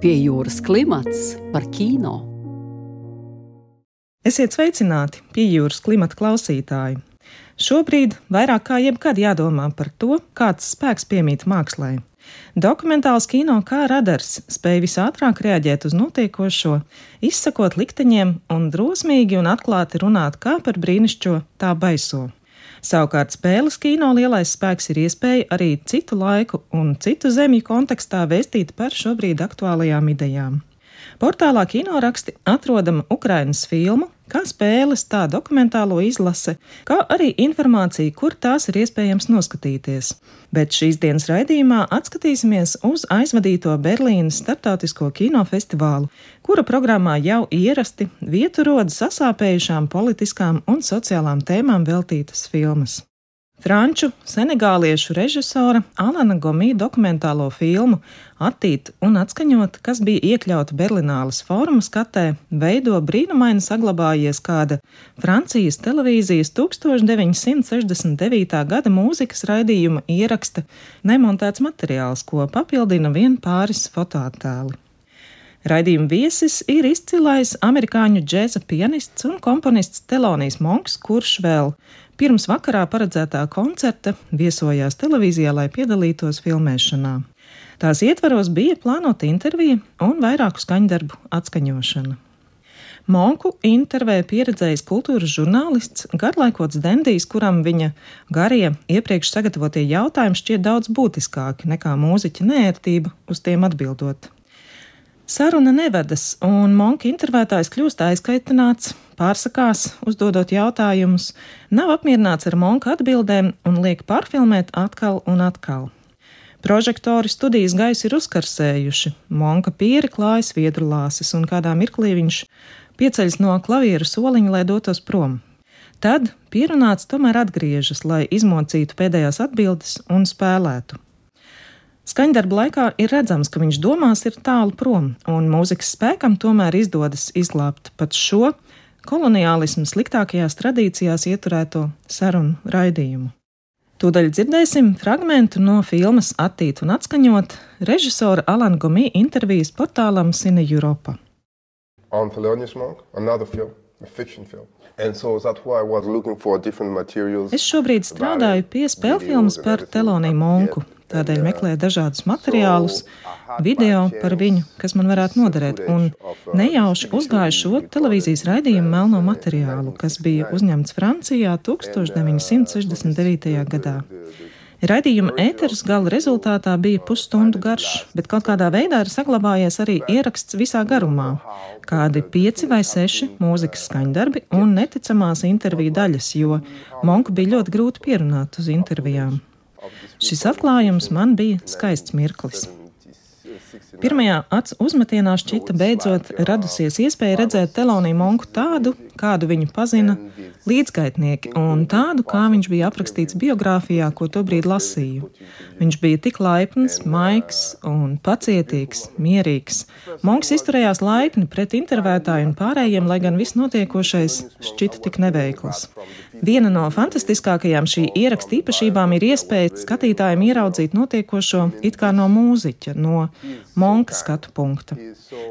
Pie jūras klimats par kino. Esiet sveicināti, pie jūras klimata klausītāji! Šobrīd vairāk kā jebkad jādomā par to, kāds spēks piemīt mākslā. Dokumentāls kino kā radars spēj visātrāk reaģēt uz notiekošo, izsakot likteņiem un drosmīgi un atklāti runāt kā par brīnišķo, tā baiso. Savukārt spēles kino lielais spēks ir iespēja arī citu laiku un citu zemju kontekstā vēstīt par šobrīd aktuālajām idejām. Portālā kinoraksti atrodama Ukrainas filmu, kā spēles, tā dokumentālo izlase, kā arī informācija, kur tās ir iespējams noskatīties. Bet šīs dienas raidījumā atskatīsimies uz aizvadīto Berlīnas starptautisko kinofestivālu, kura programmā jau ierasti vietu rodas sasāpējušām politiskām un sociālām tēmām veltītas filmas. Franču senegāliešu režisora Alana Gomī dokumentālo filmu Attīt un atskaņot, kas bija iekļauta Berlinālas fóruma skatē, veido brīnumaini saglabājies kāda Francijas televīzijas 1969. gada mūzikas raidījuma ieraksta nemontēts materiāls, ko papildina vien pāris fotoattēli. Raidījuma viesis ir izcilais amerikāņu džēza pianists un komponists Telonijs Monks, kurš vēl pirms vakarā paredzētā koncerta viesojās televīzijā, lai piedalītos filmēšanā. Tās ietvaros bija plānota intervija un vairāku skaņdarbu atskaņošana. Monku intervēja pieredzējis kultūras žurnālists, garlaikots Dendijs, kuram viņa garie iepriekš sagatavotie jautājumi šķiet daudz būtiskāki nekā mūziķa nērtība uz tiem atbildot. Saruna nevedas, un monka intervētājs kļūst aizkaitināts, pārsakās, uzdodot jautājumus, nav apmierināts ar monka atbildēm un liek pārfilmēt atkal un atkal. Prožektori studijas gaisu ir uzkarsējuši, monka pieri klājas viedru lāses, un kādā mirklī viņš pieceļas no klavieru soliņa, lai dotos prom. Tad pierunāts tomēr atgriežas, lai izmocītu pēdējās atbildes un spēlētu. Skaņdarba laikā ir redzams, ka viņš domās ir tālu prom, un mūzikas spēkam tomēr izdodas izglābt pat šo koloniālismu sliktākajās tradīcijās ieturēto sarunu raidījumu. Tūdaļ dzirdēsim fragment no filmas Attīt un atskaņot režisora Alana Gomī intervijas portālam Cine Europa. On Thelonious Monk, another film, a fiction film. So es šobrīd strādāju pie spēļfilmas par Teloniju Monku, Tādēļ meklēju dažādus materiālus, video par viņu, kas man varētu noderēt, un nejauši uzgāju šo televīzijas raidījumu melno materiālu, kas bija uzņemts Francijā 1969. gadā. Raidījuma ēteris gala rezultātā bija pusstundu garš, bet kaut kādā veidā ir saglabājies arī ieraksts visā garumā. Kādi pieci vai seši mūzikas skaņdarbi un neticamās interviju daļas, jo Monku bija ļoti grūti pierunāt uz intervijām. Šis atklājums man bija skaists mirklis. Pirmajā acu uzmetienā šķita beidzot radusies iespēja redzēt Teloniju Monku tādu, kādu viņu pazina līdzgaitnieki, un tādu, kā viņš bija aprakstīts biogrāfijā, ko tobrīd lasīju. Viņš bija tik laipns, maigs un pacietīgs, mierīgs. Monks izturējās laipni pret intervētāju un pārējiem, lai gan viss notiekošais šķita tik neveikls. Viena no fantastiskākajām šī ieraksta īpašībām ir iespēja skatītājiem ieraudzīt notiekošo it kā no mūziķa, no monka skatu punkta.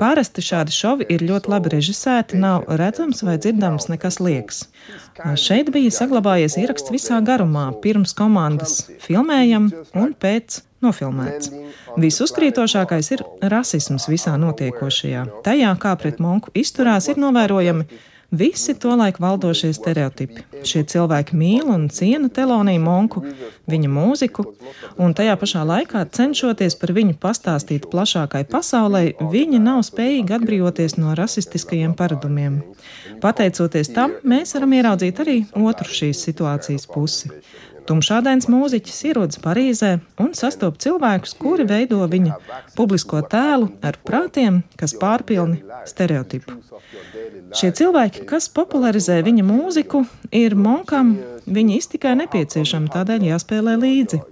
Parasti šādi šovi ir ļoti labi režisēti, nav redzams vai dzirdams nekas liekas. Šeit bija saglabājies ieraksts visā garumā, pirms komandas filmējam un pēc nofilmēts. Visuzkrītošākais ir rasisms visā notiekošajā. Tajā, kā pret monku izturās, ir novērojami Visi tolaik valdošie stereotipi. Šie cilvēki mīl un ciena Teloniju Monku, viņa mūziku, un tajā pašā laikā cenšoties par viņu pastāstīt plašākai pasaulē, viņi nav spējīgi atbrīvoties no rasistiskajiem paradumiem. Pateicoties tam, mēs varam ieraudzīt arī otru šīs situācijas pusi. Tumšādains mūziķis ierodas Parīzē un sastop cilvēkus, kuri veido viņa publisko tēlu ar prātiem, kas pārpilni stereotipu. Šie cilvēki, kas popularizē viņa mūziku, ir Monkam viņa iztikai nepieciešama, tādēļ jāspēlē līdzi.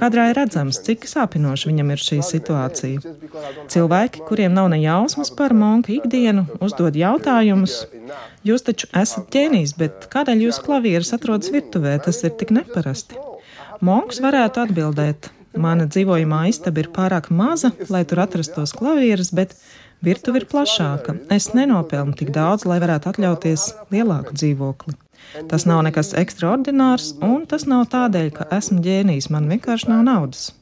Kadrā ir redzams, cik sāpinoši viņam ir šī situācija. Cilvēki, kuriem nav ne jausmas par monka ikdienu, uzdod jautājumus. Jūs taču esat ķēnijs, bet kādēļ jūsu klavieres atrodas virtuvē? Tas ir tik neparasti. Monks varētu atbildēt: Mana dzīvojamā istaba ir pārāk maza, lai tur atrastos klavieres, bet virtuve ir plašāka. Es nenopelnu tik daudz, lai varētu atļauties lielāku dzīvokli. Tas nav nekas ekstraordinārs, un tas nav tādēļ, ka esmu ģēnijs, man vienkārši nav naudas.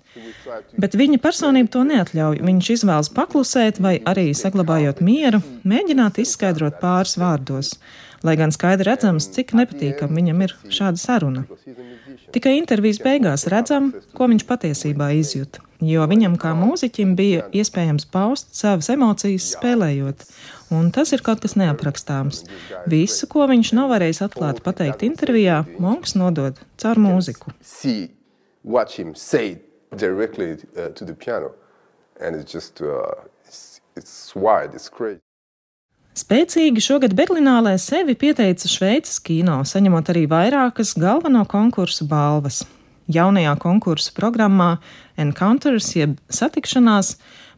Bet viņa personība to neatļauj. Viņš izvēlas paklusēt, vai arī saglabājot mieru, mēģināt izskaidrot pāris vārdos, lai gan skaidri redzams, cik nepatīkam viņam ir šāda saruna. Tikai intervijas beigās redzam, ko viņš patiesībā izjūt, jo viņam kā mūziķim bija iespējams paust savas emocijas spēlējot, un tas ir kaut kas neaprakstāms. Visu, ko viņš nav varējis atklāti pateikt intervijā, Monks nodod caur mūziku. directly uh, to the piano, and it's just uh, it's, it's wild, it's crazy. Spēcīgi šogad Berlīnālē sevi pieteica Šveices kino, saņemot arī vairākas galveno konkursu balvas. Jaunajā konkursu programmā Encounters, jeb satikšanās,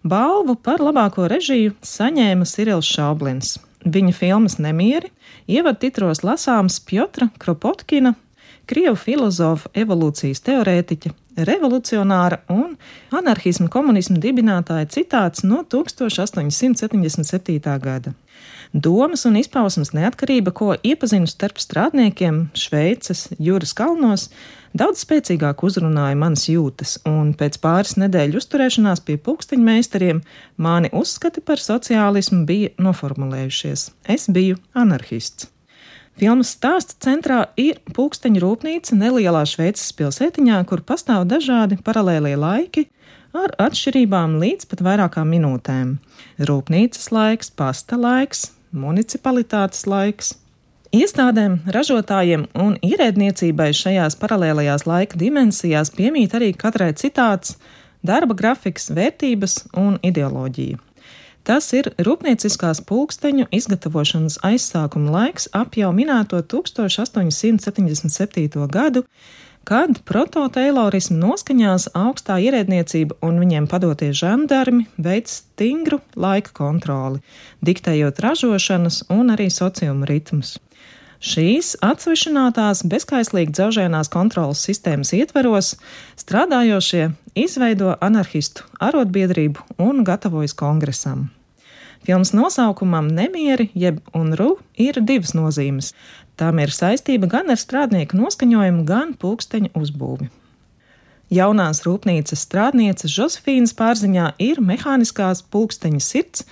balvu par labāko režiju saņēma Sirils Šaublins. Viņa filmas Nemieri ievad titros lasāms Piotra Kropotkina, krievu filozofa, evolūcijas teorētiķa, revolucionāra un anarchismu komunismu dibinātāja citāts no 1877. gada. Domas un izpausmes neatkarība, ko iepazinu starp strādniekiem Šveices jūras kalnos, daudz spēcīgāk uzrunāja manas jūtas, un pēc pāris nedēļu uzturēšanās pie pulksteņa meistariem mani uzskati par sociālismu bija noformulējušies. Es biju anarchists. Filmas stāsta centrā ir pulksteņa rūpnīca nelielā Šveices pilsētiņā, kur pastāv dažādi paralēlie laiki ar atšķirībām līdz pat vairākām minūtēm. Rūpnīcas laiks, pasta laiks, municipalitātes laiks. Iestādēm, ražotājiem un ierēdniecībai šajās paralēlajās laika dimensijās piemīt arī katrai citāts, darba grafiks, vērtības un ideoloģija. Tas ir rūpnieciskās pulksteņu izgatavošanas aizsākuma laiks ap jau minēto 1877. gadu, kad prototeilorismu noskaņās augstā ierēdniecība un viņiem padotie žandarmi veic stingru laika kontroli, diktējot ražošanas un arī sociuma ritmus. Šīs atsvešinātās, bezkaislīgi dzaužēnās kontrolas sistēmas ietveros strādājošie izveido anarchistu arotbiedrību un gatavojas kongresam. Filmas nosaukumam Nemieri jeb UNRU ir divas nozīmes. Tām ir saistība gan ar strādnieku noskaņojumu, gan pulksteņa uzbūvi. Jaunās rūpnīcas strādnieces Josefīnas pārziņā ir mehāniskās pulksteņa sirds,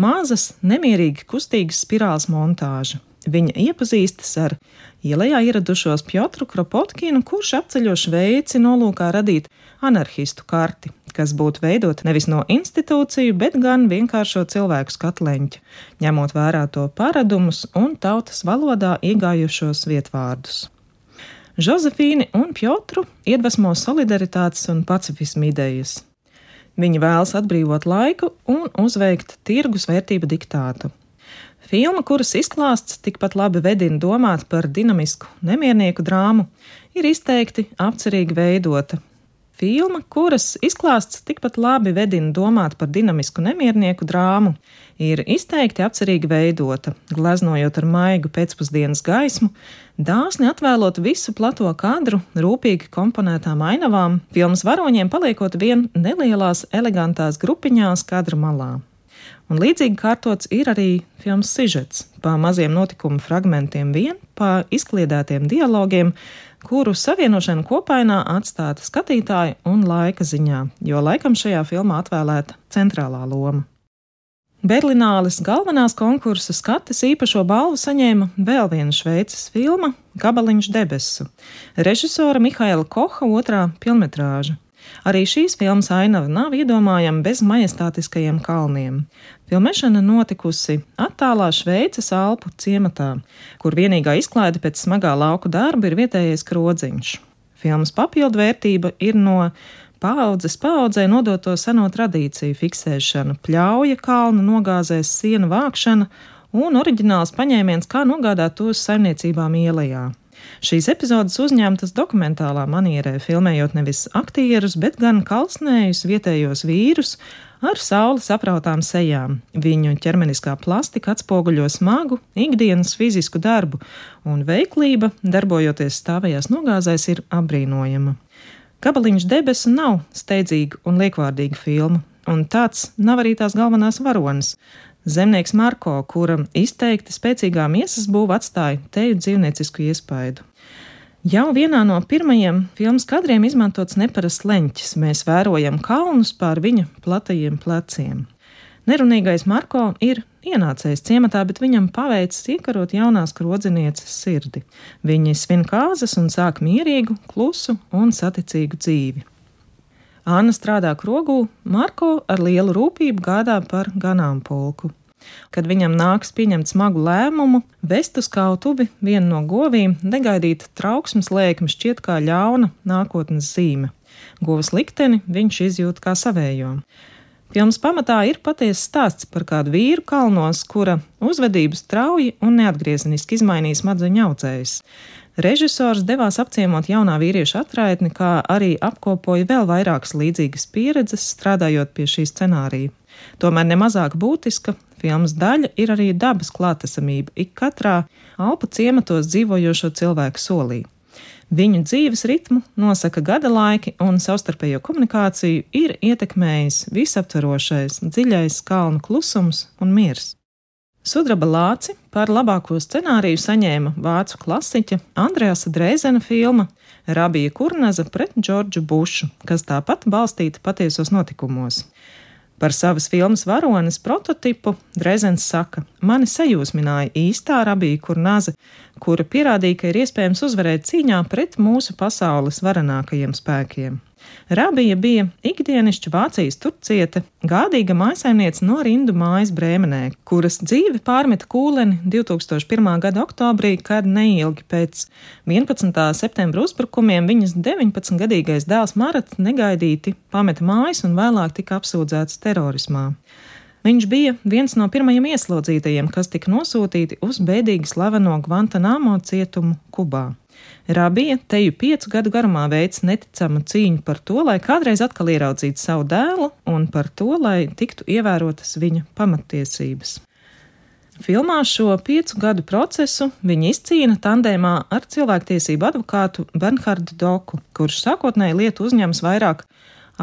mazas, nemierīgi kustīgas spirāls montāža. Viņa iepazīstas ar ielā ieradušos Piotru Kropotkinu, kurš apceļo Šveici nolūkā radīt anarchistu karti, kas būtu veidota nevis no institūciju, bet gan vienkāršo cilvēku skatleņķa, ņemot vērā to paradumus un tautas valodā iegājušos vietvārdus. Žozefīni un Piotru iedvesmo solidaritātes un pacifismu idejas. Viņi vēlas atbrīvot laiku un uzveikt tirgus vērtību diktātu. Filma, kuras izklāsts tikpat labi vedina domāt par dinamisku nemiernieku drāmu, ir izteikti apcerīgi veidota. Filma, kuras izklāsts tikpat labi vedina domāt par dinamisku nemiernieku drāmu, ir izteikti apcerīgi veidota, gleznojot ar maigu pēcpusdienas gaismu, dāsni atvēlot visu plato kadru, rūpīgi komponētām ainavām, filmas varoņiem paliekot vien nelielās, elegantās grupiņās kadra malā. Un līdzīgi kārtots ir arī filmas sižets, pa maziem notikumu fragmentiem vien, pa izkliedētiem dialogiem, kuru savienošana kopainā atstāta skatītāja un laika ziņā, jo laikam šajā filmā atvēlēta centrālā loma. Berlināles galvenās konkursa skates īpašo balvu saņēma vēl viena šveices filma Gabaliņš debesu, režisora Mihaila Koha otrā filmetrāža. Arī šīs filmas ainava nav iedomājama bez majestātiskajiem kalniem. Filmēšana notikusi attālā Šveices Alpu ciematā, kur vienīgā izklaide pēc smagā lauku darba ir vietējais krodziņš. Filmas papildvērtība ir no paudzes paudzē nodoto seno tradīciju fiksēšana, pļauja kalnu nogāzēs sienu vākšana un oriģināls paņēmiens, kā nogādāt tos saimniecībām ielējā. Šīs epizodes uzņemtas dokumentālā manierē, filmējot nevis aktierus, bet gan kalsnējus vietējos vīrus ar saules aprautām sejām. Viņu ķermeniskā plastika atspoguļo smagu ikdienas fizisku darbu, un veiklība, darbojoties stāvējās nogāzēs, ir apbrīnojama. Gabaliņš debesu nav steidzīga un liekvārdīga filma, un tāds nav arī tās galvenās varonas. Zemnieks Marko, kura izteikti spēcīgā miesas būva atstāja teju dzīvniecisku iespaidu. Jau vienā no pirmajiem filmas kadriem izmantots neparasts leņķis. Mēs vērojam kalnus pār viņa platajiem pleciem. Nerunīgais Marko ir ienācējis ciematā, bet viņam paveicis iekarot jaunās krodzinieces sirdi. Viņi svin kāzas un sāk mierīgu, klusu un saticīgu dzīvi. Anna strādā krogū, Marko ar lielu rūpību gādā par ganāmpulku. Kad viņam nāks pieņemt smagu lēmumu, vest uz kautuvi vienu no govīm, negaidīta trauksmes lēkme šķiet kā ļauna nākotnes zīme. Govas likteni viņš izjūt kā savējo. Filmas pamatā ir patiesa stāsts par kādu vīru kalnos, kura uzvedību strauji un neatgriezeniski izmainīja smadzeņu audzējs. Režisors devās apciemot jaunā vīrieša atraitni, kā arī apkopoja vēl vairākas līdzīgas pieredzes, strādājot pie šī scenārija. Tomēr nemazāk būtiska filmas daļa ir arī dabas klātesamība ik katrā Alpu ciematos dzīvojošo cilvēku solī. Viņu dzīves ritmu nosaka gada laiki, un savstarpējo komunikāciju ir ietekmējis visaptverošais, dziļais kalnu klusums un miers. Sudraba lāci par labāko scenāriju saņēma vācu klasiķa Andreasa Dreizena filma Rabija Kurnaza pret Džordžu Bušu, kas tāpat balstīta patiesos notikumos. Par savas filmas varones prototipu Dreizens saka: Mani sajūsmināja īstā Rabija Kurnaza, kura pierādīja, ka ir iespējams uzvarēt cīņā pret mūsu pasaules varenākajiem spēkiem. Rabija bija ikdienišķa Vācijas turciete, gādīga maisaimniece no rindu mājas Brēmenē, kuras dzīve pārmeta kūleni 2001. gada oktobrī, kad neilgi pēc 11. septembra uzbrukumiem viņas 19-gadīgais dēls Marats negaidīti pameta mājas un vēlāk tika apsūdzēts terorismā. Viņš bija viens no pirmajiem ieslodzītajiem, kas tika nosūtīti uz bēdīgi slaveno Guantanamo cietumu Kubā. Rabija teju piecu gadu garumā veic neticamu cīņu par to, lai kādreiz atkal ieraudzītu savu dēlu un par to, lai tiktu ievērotas viņa pamatiesības. Filmā šo piecu gadu procesu viņa izcīna tandēmā ar cilvēktiesību advokātu Bernhardu Doku, kurš sākotnēji lietu uzņems vairāk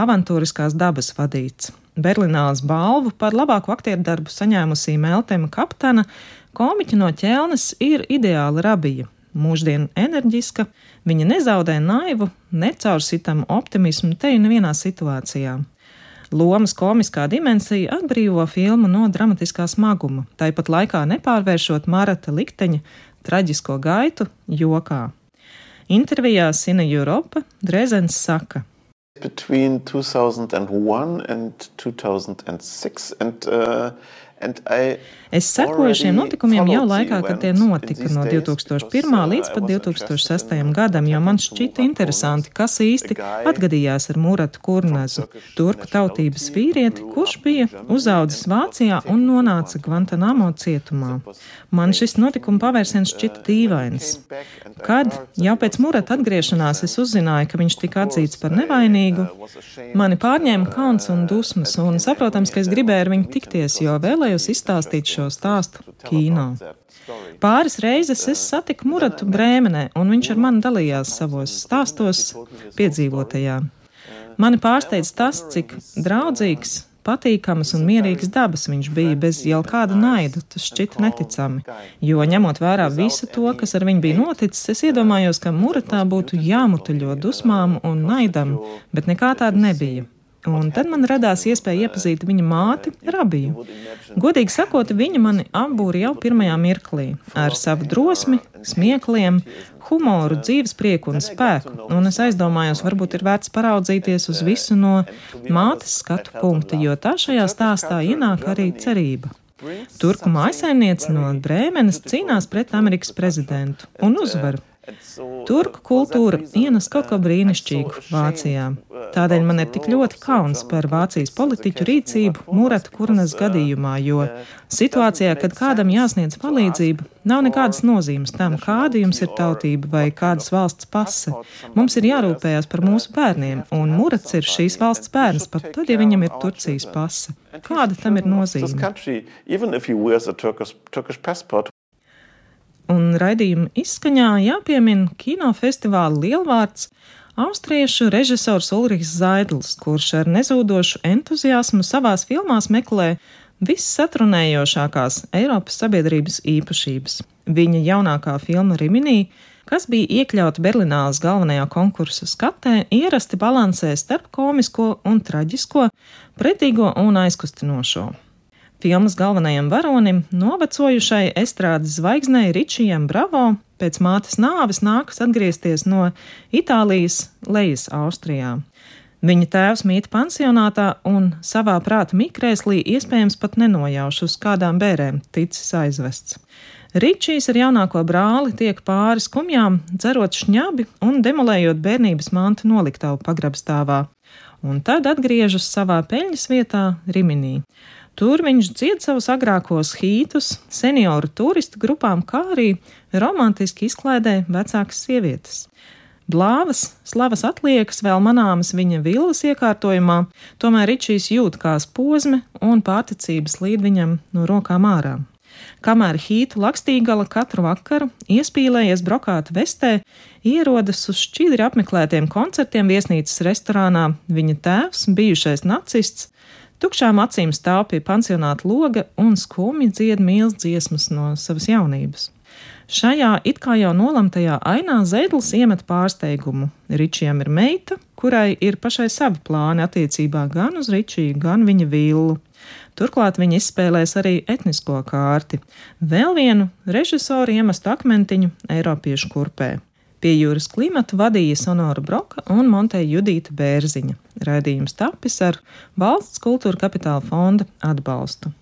avantūriskās dabas vadīts. Berlīnālas balvu par labāko aktieru darbu saņēmusī Meltema Kaptana, komiķa no ķelnes ir ideāla rabija, mūždien enerģiska, viņa nezaudē naivu, necaursitamu optimismu te nevienā situācijā. Lomas komiskā dimensija atbrīvo filmu no dramatiskā smaguma, tāpat laikā nepārvēršot Marata likteņa traģisko gaitu jokā. Intervijā Sina Europa Drezens saka: Between 2001 and 2006 and uh, Es sekoju šiem notikumiem jau laikā, kad tie notika, no 2001. līdz pat 2006. gadam, jo man šķita interesanti, kas īsti atgadījās ar Muratu Kurnazu, turku tautības vīrieti, kurš bija uzaudzis Vācijā un nonāca Guantanamo cietumā. Man šis notikuma pavērsiens šķita dīvains. Kad jau pēc Murata atgriešanās es uzzināju, ka viņš tika atzīts par nevainīgu, mani pārņēma kauns un dusmas, un saprotams, ka es gribēju ar viņu tikties, jo vēlējos vēlējos izstāstīt šo stāstu kino. Pāris reizes es satiku Muratu Brēmenē, un viņš ar mani dalījās savos stāstos piedzīvotajā. Mani pārsteidz tas, cik draudzīgs, patīkamas un mierīgas dabas viņš bija bez jau kāda naida. Tas šķita neticami. Jo ņemot vērā visu to, kas ar viņu bija noticis, es iedomājos, ka Muratā būtu jāmutuļo dusmām un naidam, bet nekā tāda nebija. Un tad man radās iespēja iepazīt viņa māti, Rabiju. Godīgi sakot, viņa mani apbūra jau pirmajā mirklī ar savu drosmi, smiekliem, humoru, dzīves prieku un spēku. Un es aizdomājos, varbūt ir vērts paraudzīties uz visu no mātes skatu punkta, jo tā šajā stāstā ienāk arī cerība. Turku mājsaimniece no Brēmenes cīnās pret Amerikas prezidentu un uzvar. Turku kultūra ienes kaut ko brīnišķīgu Vācijā. Tādēļ man ir tik ļoti kauns par Vācijas politiķu rīcību Murata Kurnas gadījumā, jo situācijā, kad kādam jāsniedz palīdzība, nav nekādas nozīmes tam, kāda jums ir tautība vai kādas valsts pase. Mums ir jārūpējas par mūsu bērniem, un Murats ir šīs valsts bērns, pat tad, ja viņam ir Turcijas pase. Kāda tam ir nozīme? Un raidījuma izskaņā jāpiemina kinofestivāla lielvārds austriešu režisors Ulrichs Zaidls, kurš ar nezūdošu entuziasmu savās filmās meklē vissatrunējošākās Eiropas sabiedrības īpašības. Viņa jaunākā filma Riminī, kas bija iekļauta Berlīnālas galvenajā konkursa skatē, ierasti balansē starp komisko un traģisko, pretīgo un aizkustinošo. Filmas galvenajam varonim, novecojušai estrādes zvaigznei Ričijam Bravo, pēc mātes nāves nākas atgriezties no Itālijas lejas Austrijā. Viņa tēvs mīt pansionātā un savā prāta mikrēslī iespējams pat nenojauš uz kādām bērēm ticis aizvests. Ričijs ar jaunāko brāli tiek pāri skumjām, dzerot šņabi un demolējot bērnības mantu noliktavu pagrabstāvā, un tad atgriežas savā peļņas vietā Riminī. Tur viņš dzied savus agrākos hītus senioru turistu grupām, kā arī romantiski izklaidē vecākas sievietes. Blāvas, slavas atliekas vēl manāmas viņa vilnas iekārtojumā, tomēr Ričijs jūt kās posme un pārticības līdz viņam no rokām ārā. Kamēr hītu lakstīgala katru vakaru, iespīlējies brokāta vestē, ierodas uz šķidri apmeklētiem koncertiem viesnīcas restorānā, viņa tēvs, bijušais nacists, Tukšām acīm stāv pie pansionāta loga un skumji dzied mīlas dziesmas no savas jaunības. Šajā it kā jau nolemtajā ainā Zēdlis iemet pārsteigumu. Ričijam ir meita, kurai ir pašai savi plāni attiecībā gan uz Ričiju, gan viņa villu. Turklāt viņa izspēlēs arī etnisko kārti, vēl vienu režisoru iemestu akmentiņu Eiropiešu kurpē. Pie jūras klimatu vadīja Sonora Broka un Monteja Judīta Bērziņa. Raidījums tapis ar valsts kultūra kapitāla fonda atbalstu.